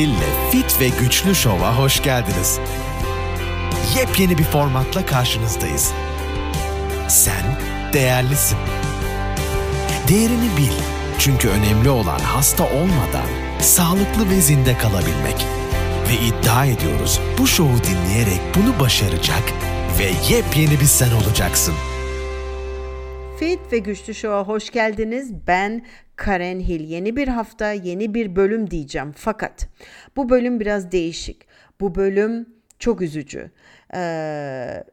Hill'le Fit ve Güçlü Şov'a hoş geldiniz. Yepyeni bir formatla karşınızdayız. Sen değerlisin. Değerini bil. Çünkü önemli olan hasta olmadan sağlıklı ve zinde kalabilmek. Ve iddia ediyoruz bu şovu dinleyerek bunu başaracak ve yepyeni bir sen olacaksın. Fit ve Güçlü Show'a hoş geldiniz. Ben Karen Hill. Yeni bir hafta, yeni bir bölüm diyeceğim. Fakat bu bölüm biraz değişik. Bu bölüm çok üzücü. Ee,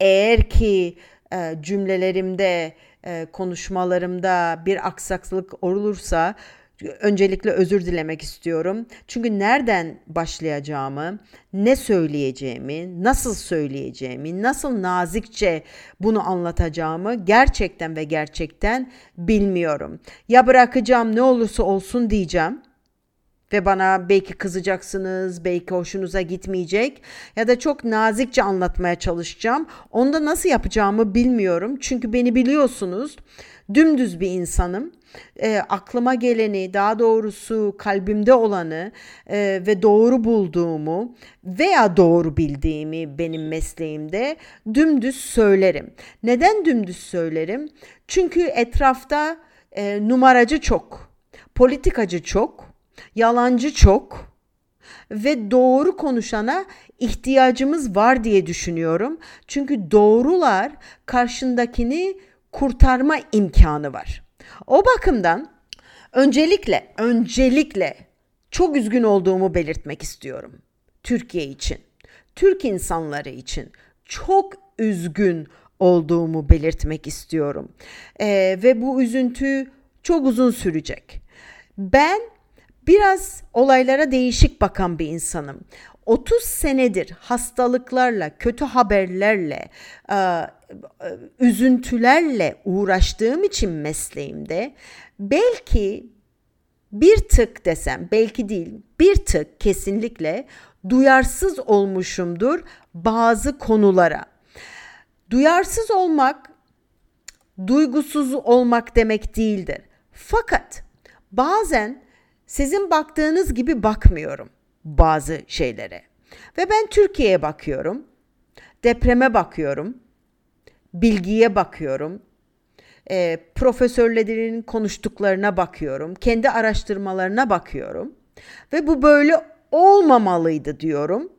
eğer ki e, cümlelerimde, e, konuşmalarımda bir aksaklık olursa öncelikle özür dilemek istiyorum. Çünkü nereden başlayacağımı, ne söyleyeceğimi, nasıl söyleyeceğimi, nasıl nazikçe bunu anlatacağımı gerçekten ve gerçekten bilmiyorum. Ya bırakacağım ne olursa olsun diyeceğim ve bana belki kızacaksınız, belki hoşunuza gitmeyecek ya da çok nazikçe anlatmaya çalışacağım. Onda nasıl yapacağımı bilmiyorum. Çünkü beni biliyorsunuz. Dümdüz bir insanım. E, aklıma geleni, daha doğrusu kalbimde olanı e, ve doğru bulduğumu veya doğru bildiğimi benim mesleğimde dümdüz söylerim. Neden dümdüz söylerim? Çünkü etrafta e, numaracı çok, politikacı çok, yalancı çok ve doğru konuşana ihtiyacımız var diye düşünüyorum. Çünkü doğrular karşındakini kurtarma imkanı var. O bakımdan öncelikle öncelikle çok üzgün olduğumu belirtmek istiyorum. Türkiye için, Türk insanları için çok üzgün olduğumu belirtmek istiyorum. Ee, ve bu üzüntü çok uzun sürecek. Ben biraz olaylara değişik bakan bir insanım. 30 senedir hastalıklarla, kötü haberlerle, e, e, üzüntülerle uğraştığım için mesleğimde belki bir tık desem, belki değil, bir tık kesinlikle duyarsız olmuşumdur bazı konulara. Duyarsız olmak duygusuz olmak demek değildir. Fakat bazen sizin baktığınız gibi bakmıyorum bazı şeylere. Ve ben Türkiye'ye bakıyorum. Depreme bakıyorum. Bilgiye bakıyorum. E, profesörlerin konuştuklarına bakıyorum. Kendi araştırmalarına bakıyorum. Ve bu böyle olmamalıydı diyorum.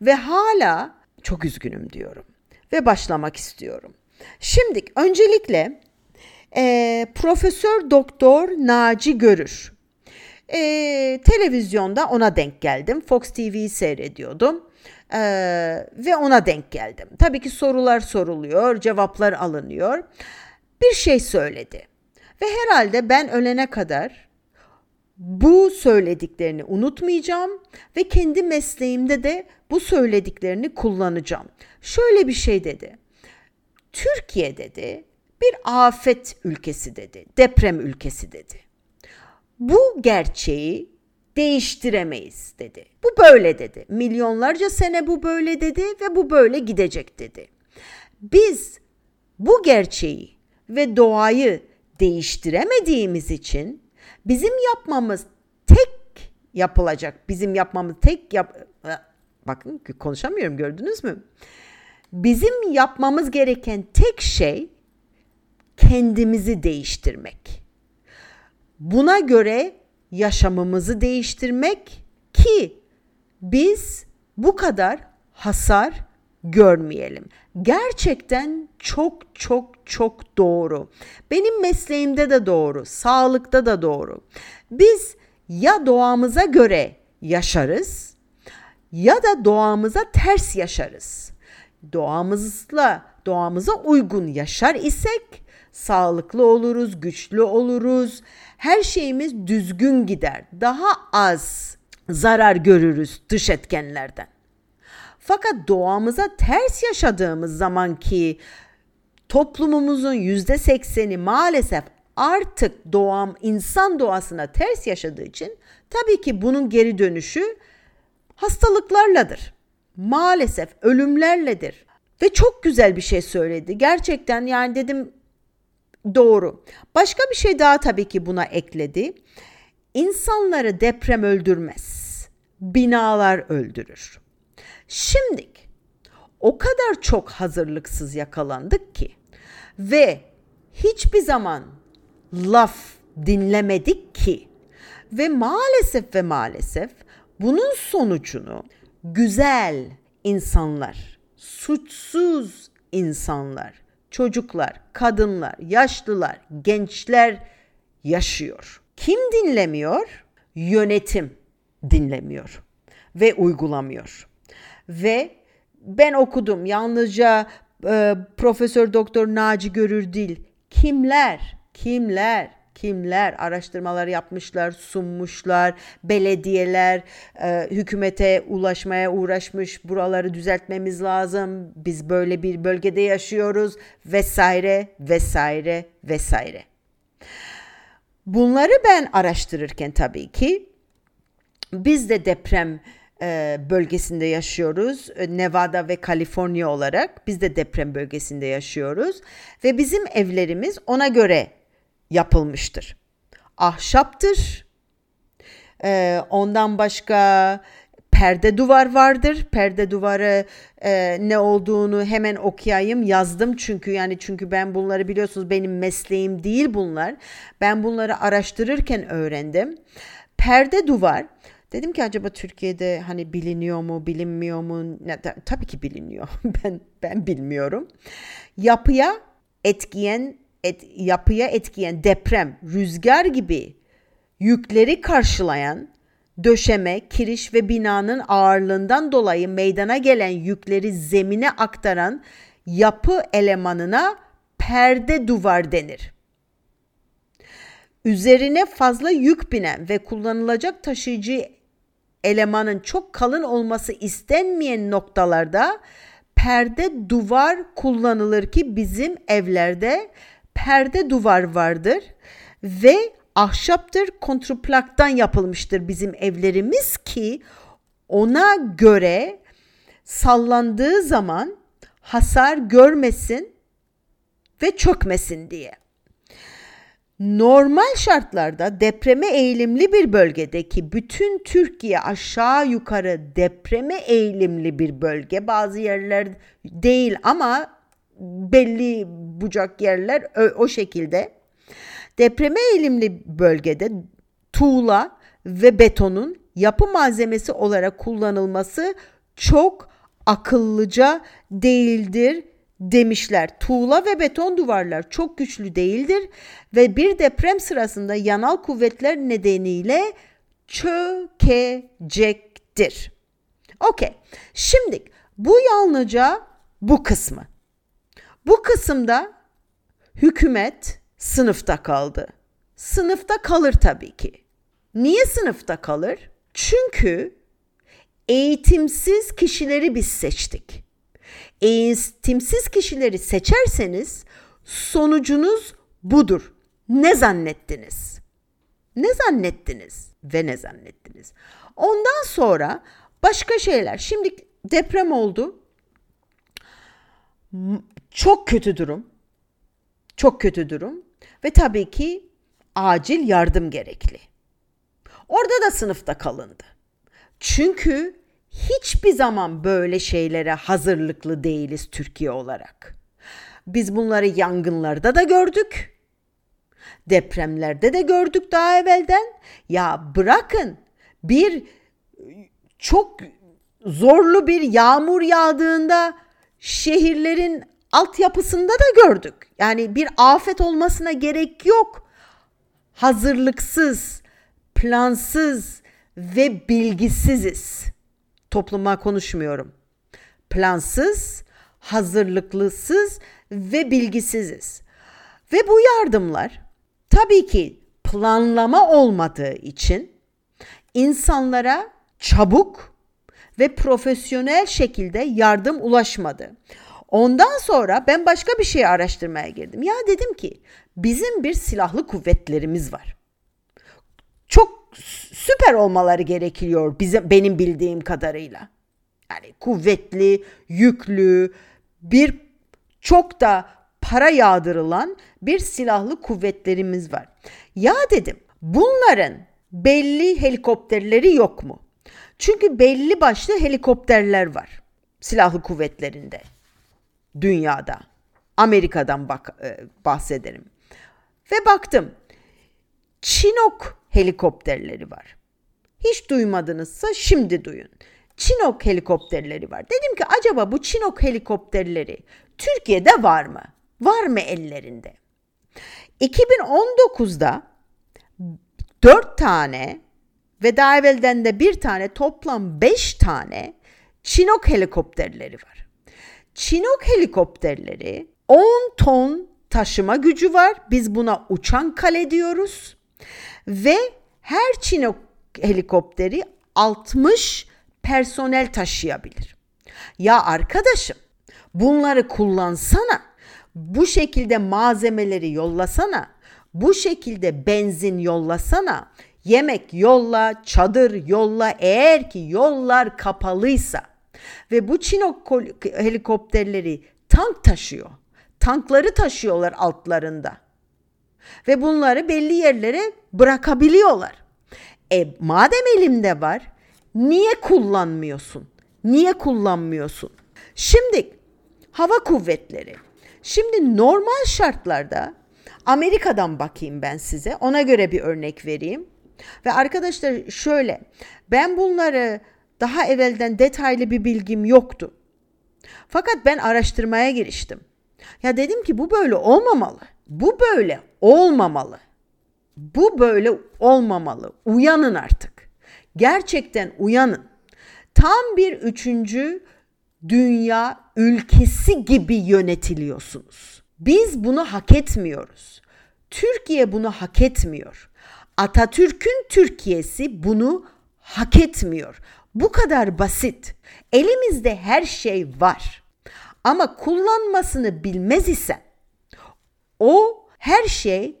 Ve hala çok üzgünüm diyorum. Ve başlamak istiyorum. Şimdi öncelikle e, Profesör Doktor Naci Görür e, televizyonda ona denk geldim. Fox TV'yi seyrediyordum. Ee, ve ona denk geldim. Tabii ki sorular soruluyor, cevaplar alınıyor. Bir şey söyledi. Ve herhalde ben ölene kadar bu söylediklerini unutmayacağım ve kendi mesleğimde de bu söylediklerini kullanacağım. Şöyle bir şey dedi. Türkiye dedi bir afet ülkesi dedi, deprem ülkesi dedi bu gerçeği değiştiremeyiz dedi. Bu böyle dedi. Milyonlarca sene bu böyle dedi ve bu böyle gidecek dedi. Biz bu gerçeği ve doğayı değiştiremediğimiz için bizim yapmamız tek yapılacak. Bizim yapmamız tek yap Bakın konuşamıyorum gördünüz mü? Bizim yapmamız gereken tek şey kendimizi değiştirmek. Buna göre yaşamımızı değiştirmek ki biz bu kadar hasar görmeyelim. Gerçekten çok çok çok doğru. Benim mesleğimde de doğru, sağlıkta da doğru. Biz ya doğamıza göre yaşarız ya da doğamıza ters yaşarız. Doğamızla doğamıza uygun yaşar isek sağlıklı oluruz, güçlü oluruz. Her şeyimiz düzgün gider. Daha az zarar görürüz dış etkenlerden. Fakat doğamıza ters yaşadığımız zaman ki toplumumuzun yüzde sekseni maalesef artık doğam insan doğasına ters yaşadığı için tabii ki bunun geri dönüşü hastalıklarladır. Maalesef ölümlerledir. Ve çok güzel bir şey söyledi. Gerçekten yani dedim Doğru. Başka bir şey daha tabii ki buna ekledi. İnsanları deprem öldürmez. binalar öldürür. Şimdi o kadar çok hazırlıksız yakalandık ki ve hiçbir zaman laf dinlemedik ki ve maalesef ve maalesef bunun sonucunu güzel insanlar, suçsuz insanlar, çocuklar, kadınlar, yaşlılar, gençler yaşıyor. Kim dinlemiyor? Yönetim dinlemiyor ve uygulamıyor. Ve ben okudum yalnızca e, Profesör Doktor Naci Görür değil. Kimler? Kimler? Kimler araştırmalar yapmışlar, sunmuşlar, belediyeler e, hükümete ulaşmaya uğraşmış, buraları düzeltmemiz lazım, biz böyle bir bölgede yaşıyoruz vesaire vesaire vesaire. Bunları ben araştırırken tabii ki biz de deprem e, bölgesinde yaşıyoruz. E, Nevada ve Kaliforniya olarak biz de deprem bölgesinde yaşıyoruz ve bizim evlerimiz ona göre yapılmıştır. Ahşaptır. Ee, ondan başka perde duvar vardır. Perde duvarı e, ne olduğunu hemen okuyayım yazdım çünkü yani çünkü ben bunları biliyorsunuz benim mesleğim değil bunlar. Ben bunları araştırırken öğrendim. Perde duvar Dedim ki acaba Türkiye'de hani biliniyor mu, bilinmiyor mu? Ne, tabii ki biliniyor. ben ben bilmiyorum. Yapıya etkiyen et, yapıya etkiyen deprem, rüzgar gibi yükleri karşılayan döşeme, kiriş ve binanın ağırlığından dolayı meydana gelen yükleri zemine aktaran yapı elemanına perde duvar denir. Üzerine fazla yük binen ve kullanılacak taşıyıcı elemanın çok kalın olması istenmeyen noktalarda perde duvar kullanılır ki bizim evlerde perde duvar vardır ve ahşaptır kontrplaktan yapılmıştır bizim evlerimiz ki ona göre sallandığı zaman hasar görmesin ve çökmesin diye. Normal şartlarda depreme eğilimli bir bölgedeki bütün Türkiye aşağı yukarı depreme eğilimli bir bölge. Bazı yerler değil ama belli bucak yerler o, şekilde. Depreme eğilimli bölgede tuğla ve betonun yapı malzemesi olarak kullanılması çok akıllıca değildir demişler. Tuğla ve beton duvarlar çok güçlü değildir ve bir deprem sırasında yanal kuvvetler nedeniyle çökecektir. Okey. Şimdi bu yalnızca bu kısmı. Bu kısımda hükümet sınıfta kaldı. Sınıfta kalır tabii ki. Niye sınıfta kalır? Çünkü eğitimsiz kişileri biz seçtik. Eğitimsiz kişileri seçerseniz sonucunuz budur. Ne zannettiniz? Ne zannettiniz ve ne zannettiniz? Ondan sonra başka şeyler. Şimdi deprem oldu çok kötü durum. Çok kötü durum ve tabii ki acil yardım gerekli. Orada da sınıfta kalındı. Çünkü hiçbir zaman böyle şeylere hazırlıklı değiliz Türkiye olarak. Biz bunları yangınlarda da gördük. Depremlerde de gördük daha evvelden. Ya bırakın bir çok zorlu bir yağmur yağdığında şehirlerin altyapısında da gördük. Yani bir afet olmasına gerek yok. Hazırlıksız, plansız ve bilgisiziz. Topluma konuşmuyorum. Plansız, hazırlıklısız ve bilgisiziz. Ve bu yardımlar tabii ki planlama olmadığı için insanlara çabuk ve profesyonel şekilde yardım ulaşmadı. Ondan sonra ben başka bir şey araştırmaya girdim. Ya dedim ki bizim bir silahlı kuvvetlerimiz var. Çok süper olmaları gerekiyor bizim benim bildiğim kadarıyla. Yani kuvvetli, yüklü, bir çok da para yağdırılan bir silahlı kuvvetlerimiz var. Ya dedim bunların belli helikopterleri yok mu? Çünkü belli başlı helikopterler var silahlı kuvvetlerinde dünyada. Amerika'dan bak e, bahsederim. Ve baktım. Chinook helikopterleri var. Hiç duymadınızsa şimdi duyun. Chinook helikopterleri var. Dedim ki acaba bu Chinook helikopterleri Türkiye'de var mı? Var mı ellerinde? 2019'da 4 tane ve daha evvelden de bir tane toplam 5 tane Chinook helikopterleri var. Chinook helikopterleri 10 ton taşıma gücü var. Biz buna uçan kale diyoruz. Ve her Chinook helikopteri 60 personel taşıyabilir. Ya arkadaşım bunları kullansana. Bu şekilde malzemeleri yollasana. Bu şekilde benzin yollasana. Yemek yolla, çadır yolla eğer ki yollar kapalıysa ve bu Çinok helikopterleri tank taşıyor. Tankları taşıyorlar altlarında. Ve bunları belli yerlere bırakabiliyorlar. E madem elimde var niye kullanmıyorsun? Niye kullanmıyorsun? Şimdi hava kuvvetleri. Şimdi normal şartlarda Amerika'dan bakayım ben size. Ona göre bir örnek vereyim. Ve arkadaşlar şöyle ben bunları daha evvelden detaylı bir bilgim yoktu. Fakat ben araştırmaya giriştim. Ya dedim ki bu böyle olmamalı. Bu böyle olmamalı. Bu böyle olmamalı. Uyanın artık. Gerçekten uyanın. Tam bir üçüncü dünya ülkesi gibi yönetiliyorsunuz. Biz bunu hak etmiyoruz. Türkiye bunu hak etmiyor. Atatürk'ün Türkiye'si bunu hak etmiyor. Bu kadar basit. Elimizde her şey var. Ama kullanmasını bilmez isen o her şey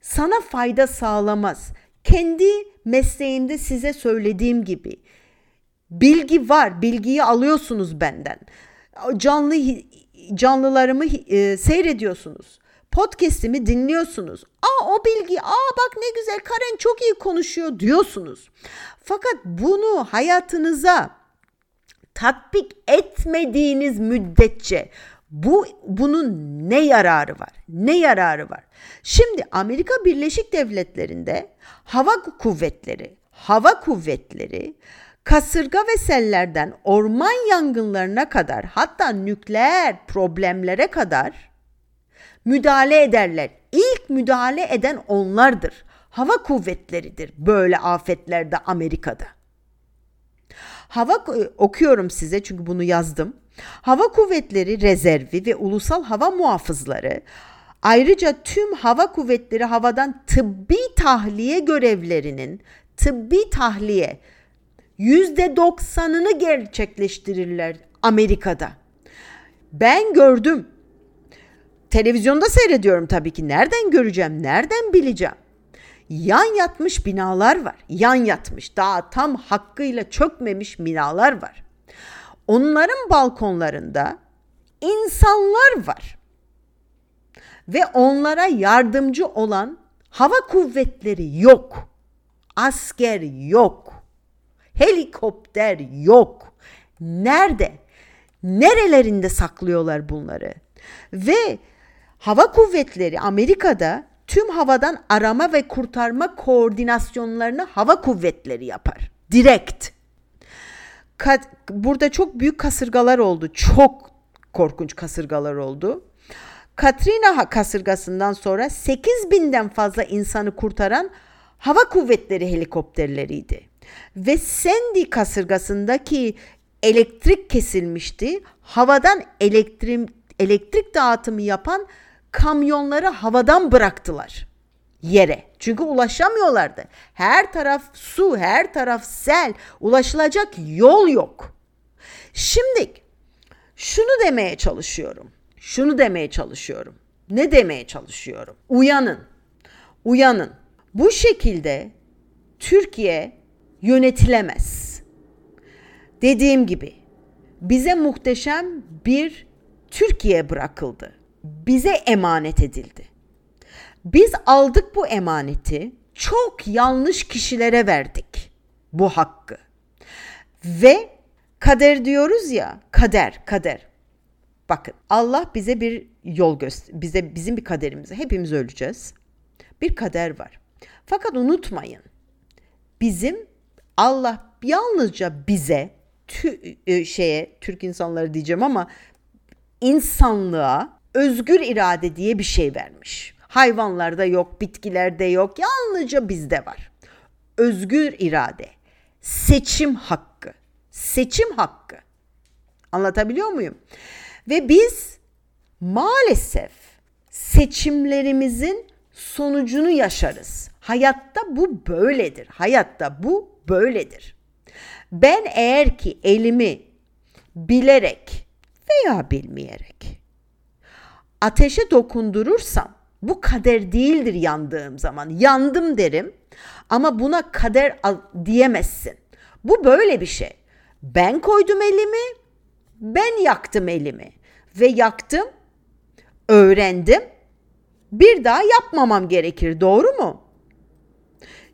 sana fayda sağlamaz. Kendi mesleğimde size söylediğim gibi bilgi var. Bilgiyi alıyorsunuz benden. Canlı canlılarımı e, seyrediyorsunuz. Podcast'imi dinliyorsunuz. Aa o bilgi, aa bak ne güzel Karen çok iyi konuşuyor diyorsunuz. Fakat bunu hayatınıza tatbik etmediğiniz müddetçe bu bunun ne yararı var? Ne yararı var? Şimdi Amerika Birleşik Devletleri'nde hava kuvvetleri, hava kuvvetleri kasırga ve sellerden orman yangınlarına kadar hatta nükleer problemlere kadar müdahale ederler. İlk müdahale eden onlardır. Hava kuvvetleridir böyle afetlerde Amerika'da. Hava okuyorum size çünkü bunu yazdım. Hava kuvvetleri rezervi ve ulusal hava muhafızları ayrıca tüm hava kuvvetleri havadan tıbbi tahliye görevlerinin tıbbi tahliye yüzde doksanını gerçekleştirirler Amerika'da. Ben gördüm. Televizyonda seyrediyorum tabii ki. Nereden göreceğim? Nereden bileceğim? Yan yatmış binalar var. Yan yatmış. Daha tam hakkıyla çökmemiş binalar var. Onların balkonlarında insanlar var. Ve onlara yardımcı olan hava kuvvetleri yok. Asker yok. Helikopter yok. Nerede? Nerelerinde saklıyorlar bunları? Ve hava kuvvetleri Amerika'da tüm havadan arama ve kurtarma koordinasyonlarını hava kuvvetleri yapar. Direkt. Burada çok büyük kasırgalar oldu. Çok korkunç kasırgalar oldu. Katrina kasırgasından sonra 8 binden fazla insanı kurtaran hava kuvvetleri helikopterleriydi. Ve Sandy kasırgasındaki elektrik kesilmişti. Havadan elektrik, elektrik dağıtımı yapan kamyonları havadan bıraktılar yere. Çünkü ulaşamıyorlardı. Her taraf su, her taraf sel. Ulaşılacak yol yok. Şimdi şunu demeye çalışıyorum. Şunu demeye çalışıyorum. Ne demeye çalışıyorum? Uyanın. Uyanın. Bu şekilde Türkiye yönetilemez. Dediğim gibi bize muhteşem bir Türkiye bırakıldı. Bize emanet edildi. Biz aldık bu emaneti, çok yanlış kişilere verdik bu hakkı. Ve kader diyoruz ya, kader, kader. Bakın Allah bize bir yol göster bize bizim bir kaderimiz. Hepimiz öleceğiz. Bir kader var. Fakat unutmayın. Bizim Allah yalnızca bize tü, e, şeye Türk insanları diyeceğim ama insanlığa özgür irade diye bir şey vermiş. Hayvanlarda yok, bitkilerde yok, yalnızca bizde var. Özgür irade, seçim hakkı, seçim hakkı. Anlatabiliyor muyum? Ve biz maalesef seçimlerimizin sonucunu yaşarız. Hayatta bu böyledir. Hayatta bu böyledir. Ben eğer ki elimi bilerek veya bilmeyerek ateşe dokundurursam bu kader değildir yandığım zaman. Yandım derim ama buna kader diyemezsin. Bu böyle bir şey. Ben koydum elimi, ben yaktım elimi ve yaktım, öğrendim. Bir daha yapmamam gerekir, doğru mu?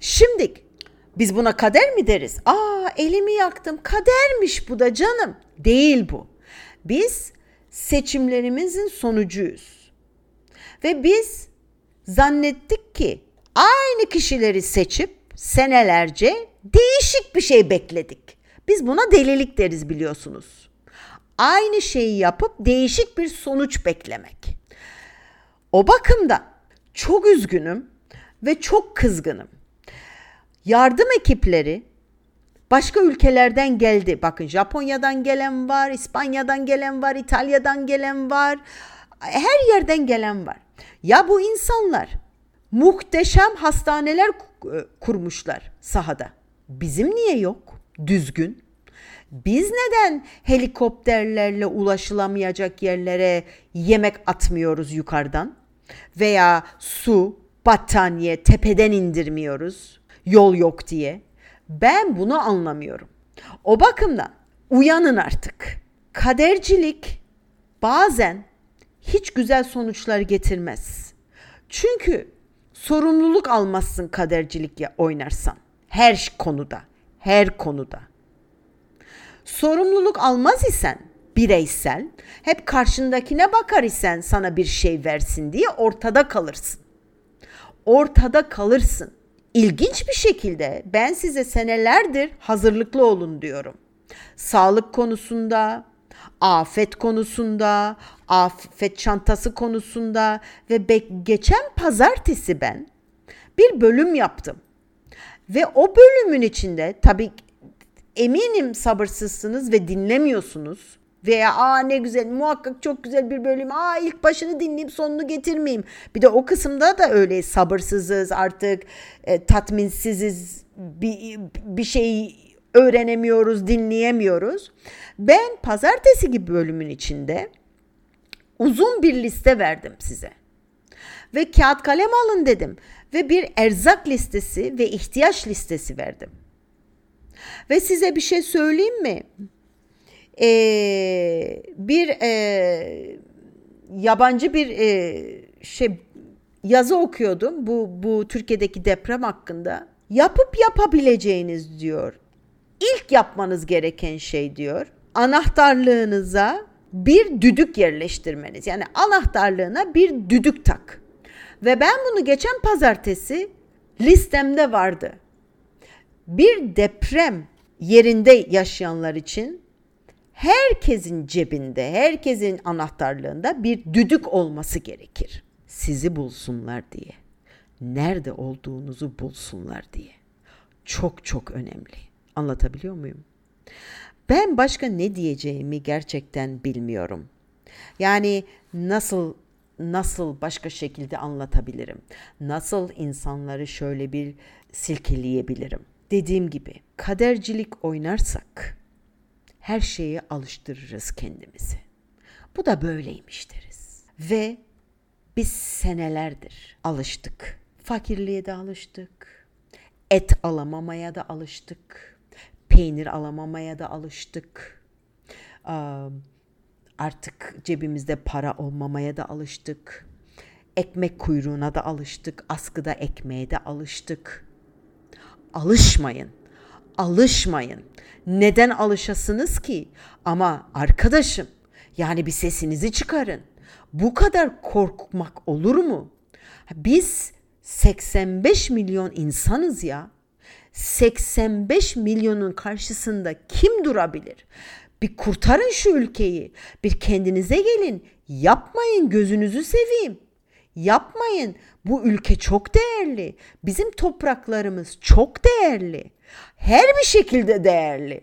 Şimdi biz buna kader mi deriz? Aa elimi yaktım, kadermiş bu da canım. Değil bu. Biz seçimlerimizin sonucuyuz. Ve biz zannettik ki aynı kişileri seçip senelerce değişik bir şey bekledik. Biz buna delilik deriz biliyorsunuz. Aynı şeyi yapıp değişik bir sonuç beklemek. O bakımda çok üzgünüm ve çok kızgınım. Yardım ekipleri başka ülkelerden geldi. Bakın Japonya'dan gelen var, İspanya'dan gelen var, İtalya'dan gelen var. Her yerden gelen var. Ya bu insanlar muhteşem hastaneler kurmuşlar sahada. Bizim niye yok? Düzgün. Biz neden helikopterlerle ulaşılamayacak yerlere yemek atmıyoruz yukarıdan? Veya su, battaniye tepeden indirmiyoruz yol yok diye. Ben bunu anlamıyorum. O bakımdan uyanın artık. Kadercilik bazen hiç güzel sonuçlar getirmez. Çünkü sorumluluk almazsın kadercilik ya oynarsan. Her konuda, her konuda. Sorumluluk almaz isen bireysel, hep karşındakine bakar isen sana bir şey versin diye ortada kalırsın. Ortada kalırsın. İlginç bir şekilde ben size senelerdir hazırlıklı olun diyorum. Sağlık konusunda, afet konusunda, afet çantası konusunda ve geçen pazartesi ben bir bölüm yaptım. Ve o bölümün içinde tabii eminim sabırsızsınız ve dinlemiyorsunuz. Veya aa ne güzel muhakkak çok güzel bir bölüm. Aa ilk başını dinleyip sonunu getirmeyeyim. Bir de o kısımda da öyle sabırsızız artık e, tatminsiziz bir, bir şey öğrenemiyoruz dinleyemiyoruz. Ben pazartesi gibi bölümün içinde uzun bir liste verdim size. Ve kağıt kalem alın dedim. Ve bir erzak listesi ve ihtiyaç listesi verdim. Ve size bir şey söyleyeyim mi? Ee, bir e, yabancı bir e, şey yazı okuyordum bu bu Türkiye'deki deprem hakkında. Yapıp yapabileceğiniz diyor. İlk yapmanız gereken şey diyor. Anahtarlığınıza bir düdük yerleştirmeniz. Yani anahtarlığına bir düdük tak. Ve ben bunu geçen pazartesi listemde vardı. Bir deprem yerinde yaşayanlar için herkesin cebinde, herkesin anahtarlığında bir düdük olması gerekir. Sizi bulsunlar diye. Nerede olduğunuzu bulsunlar diye. Çok çok önemli. Anlatabiliyor muyum? Ben başka ne diyeceğimi gerçekten bilmiyorum. Yani nasıl nasıl başka şekilde anlatabilirim? Nasıl insanları şöyle bir silkeleyebilirim? Dediğim gibi kadercilik oynarsak her şeye alıştırırız kendimizi. Bu da böyleymiş deriz. Ve biz senelerdir alıştık. Fakirliğe de alıştık. Et alamamaya da alıştık. Peynir alamamaya da alıştık. Artık cebimizde para olmamaya da alıştık. Ekmek kuyruğuna da alıştık. Askıda ekmeğe de alıştık. Alışmayın. Alışmayın. Neden alışasınız ki? Ama arkadaşım yani bir sesinizi çıkarın. Bu kadar korkmak olur mu? Biz 85 milyon insanız ya. 85 milyonun karşısında kim durabilir? Bir kurtarın şu ülkeyi. Bir kendinize gelin. Yapmayın gözünüzü seveyim. Yapmayın. Bu ülke çok değerli. Bizim topraklarımız çok değerli. Her bir şekilde değerli.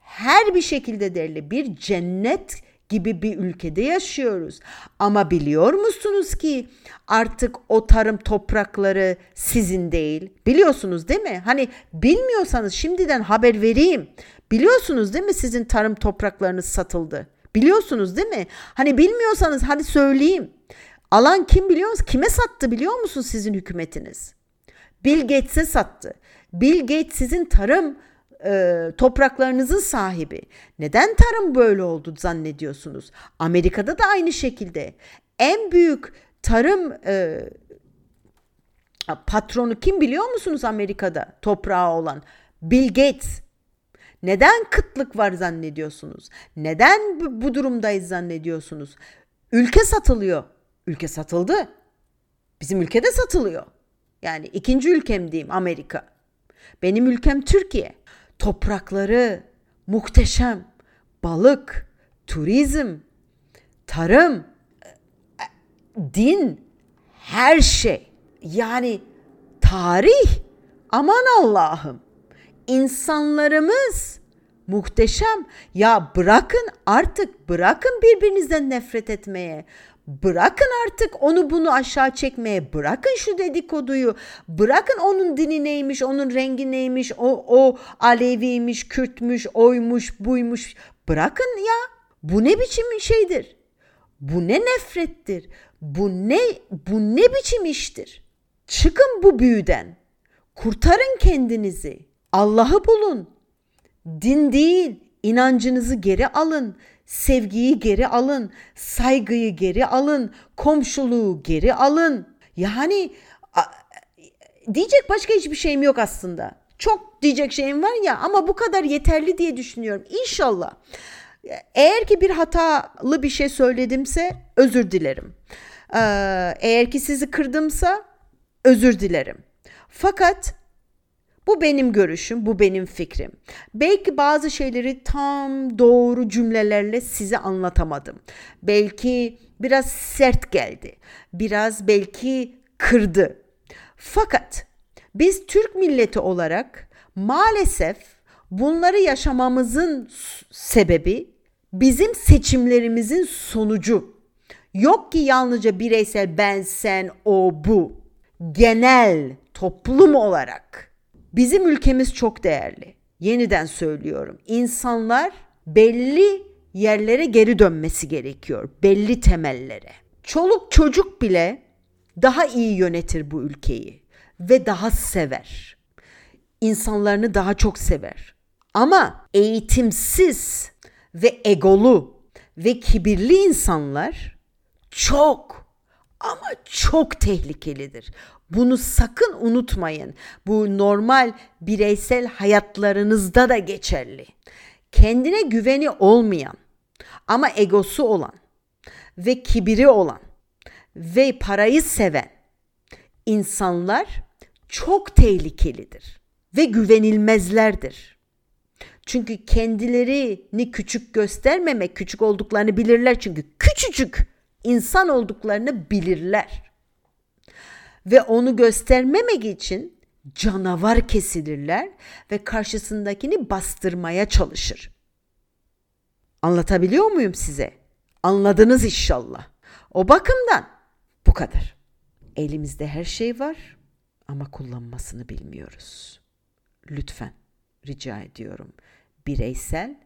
Her bir şekilde değerli. Bir cennet gibi bir ülkede yaşıyoruz. Ama biliyor musunuz ki artık o tarım toprakları sizin değil. Biliyorsunuz değil mi? Hani bilmiyorsanız şimdiden haber vereyim. Biliyorsunuz değil mi sizin tarım topraklarınız satıldı? Biliyorsunuz değil mi? Hani bilmiyorsanız hadi söyleyeyim. Alan kim biliyor musunuz? Kime sattı biliyor musunuz sizin hükümetiniz? Bill Gates'e sattı. Bill Gates sizin tarım e, topraklarınızın sahibi. Neden tarım böyle oldu zannediyorsunuz? Amerika'da da aynı şekilde. En büyük tarım e, patronu kim biliyor musunuz Amerika'da toprağı olan? Bill Gates. Neden kıtlık var zannediyorsunuz? Neden bu, durumdayız zannediyorsunuz? Ülke satılıyor. Ülke satıldı. Bizim ülkede satılıyor. Yani ikinci ülkem diyeyim Amerika. Benim ülkem Türkiye. Toprakları muhteşem. Balık, turizm, tarım, din, her şey. Yani tarih. Aman Allah'ım. İnsanlarımız muhteşem. Ya bırakın artık bırakın birbirinizden nefret etmeye. Bırakın artık onu bunu aşağı çekmeye. Bırakın şu dedikoduyu. Bırakın onun dini neymiş, onun rengi neymiş, o, o Aleviymiş, Kürtmüş, oymuş, buymuş. Bırakın ya. Bu ne biçim şeydir? Bu ne nefrettir? Bu ne bu ne biçim iştir? Çıkın bu büyüden. Kurtarın kendinizi. Allah'ı bulun. Din değil, inancınızı geri alın. Sevgiyi geri alın, saygıyı geri alın, komşuluğu geri alın. Yani diyecek başka hiçbir şeyim yok aslında. Çok diyecek şeyim var ya ama bu kadar yeterli diye düşünüyorum. İnşallah. Eğer ki bir hatalı bir şey söyledimse özür dilerim. Ee, eğer ki sizi kırdımsa özür dilerim. Fakat bu benim görüşüm, bu benim fikrim. Belki bazı şeyleri tam doğru cümlelerle size anlatamadım. Belki biraz sert geldi. Biraz belki kırdı. Fakat biz Türk milleti olarak maalesef bunları yaşamamızın sebebi bizim seçimlerimizin sonucu. Yok ki yalnızca bireysel ben, sen, o, bu. Genel toplum olarak Bizim ülkemiz çok değerli. Yeniden söylüyorum. İnsanlar belli yerlere geri dönmesi gerekiyor. Belli temellere. Çoluk çocuk bile daha iyi yönetir bu ülkeyi ve daha sever. İnsanlarını daha çok sever. Ama eğitimsiz ve egolu ve kibirli insanlar çok ama çok tehlikelidir. Bunu sakın unutmayın. Bu normal bireysel hayatlarınızda da geçerli. Kendine güveni olmayan ama egosu olan ve kibiri olan ve parayı seven insanlar çok tehlikelidir ve güvenilmezlerdir. Çünkü kendilerini küçük göstermemek, küçük olduklarını bilirler çünkü küçücük insan olduklarını bilirler ve onu göstermemek için canavar kesilirler ve karşısındakini bastırmaya çalışır. Anlatabiliyor muyum size? Anladınız inşallah. O bakımdan bu kadar. Elimizde her şey var ama kullanmasını bilmiyoruz. Lütfen rica ediyorum. Bireysel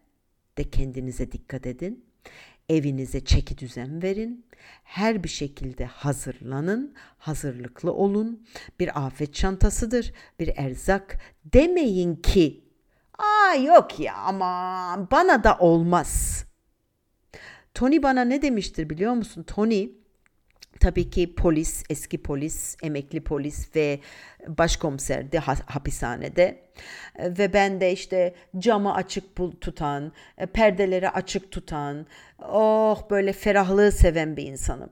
de kendinize dikkat edin. Evinize çeki düzen verin. Her bir şekilde hazırlanın, hazırlıklı olun. Bir afet çantasıdır, bir erzak. Demeyin ki, aa yok ya ama bana da olmaz. Tony bana ne demiştir biliyor musun? Tony tabii ki polis, eski polis, emekli polis ve başkomiser de hapishanede. Ve ben de işte camı açık tutan, e, perdeleri açık tutan, oh böyle ferahlığı seven bir insanım.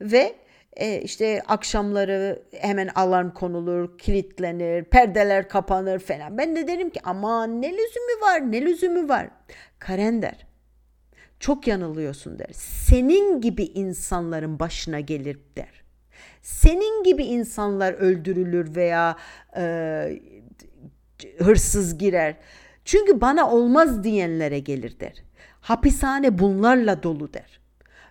Ve e, işte akşamları hemen alarm konulur, kilitlenir, perdeler kapanır falan. Ben de derim ki aman ne lüzumu var, ne lüzumu var. Karen der. Çok yanılıyorsun der. Senin gibi insanların başına gelir der. Senin gibi insanlar öldürülür veya e, hırsız girer. Çünkü bana olmaz diyenlere gelir der. Hapishane bunlarla dolu der.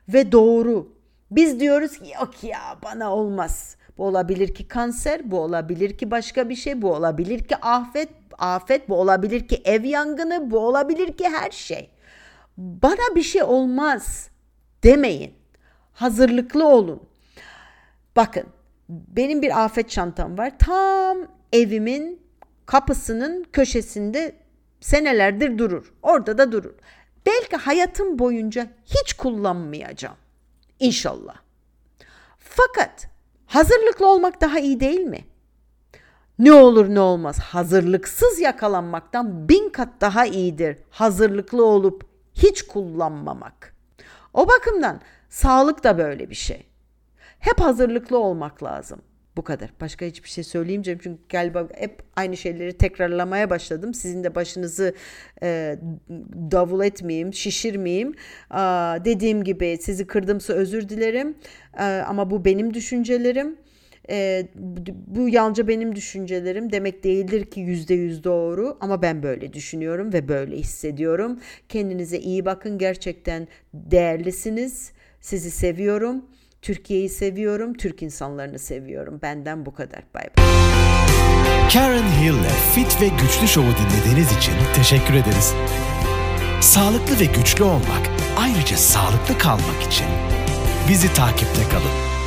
Ve doğru biz diyoruz ki yok ya bana olmaz. Bu olabilir ki kanser, bu olabilir ki başka bir şey, bu olabilir ki afet, afet, bu olabilir ki ev yangını, bu olabilir ki her şey. Bana bir şey olmaz demeyin. Hazırlıklı olun. Bakın benim bir afet çantam var. Tam evimin kapısının köşesinde senelerdir durur. Orada da durur. Belki hayatım boyunca hiç kullanmayacağım. İnşallah. Fakat hazırlıklı olmak daha iyi değil mi? Ne olur ne olmaz hazırlıksız yakalanmaktan bin kat daha iyidir hazırlıklı olup hiç kullanmamak. O bakımdan sağlık da böyle bir şey. Hep hazırlıklı olmak lazım. Bu kadar. Başka hiçbir şey söyleyemeyeceğim çünkü galiba hep aynı şeyleri tekrarlamaya başladım. Sizin de başınızı e, davul etmeyeyim, şişirmeyeyim. Aa, dediğim gibi sizi kırdımsa özür dilerim. Ee, ama bu benim düşüncelerim. E, bu yalnızca benim düşüncelerim demek değildir ki yüzde yüz doğru ama ben böyle düşünüyorum ve böyle hissediyorum. Kendinize iyi bakın gerçekten değerlisiniz. Sizi seviyorum. Türkiye'yi seviyorum, Türk insanlarını seviyorum. Benden bu kadar. Bay bay. Karen Hill'le Fit ve Güçlü Show'u dinlediğiniz için teşekkür ederiz. Sağlıklı ve güçlü olmak, ayrıca sağlıklı kalmak için bizi takipte kalın.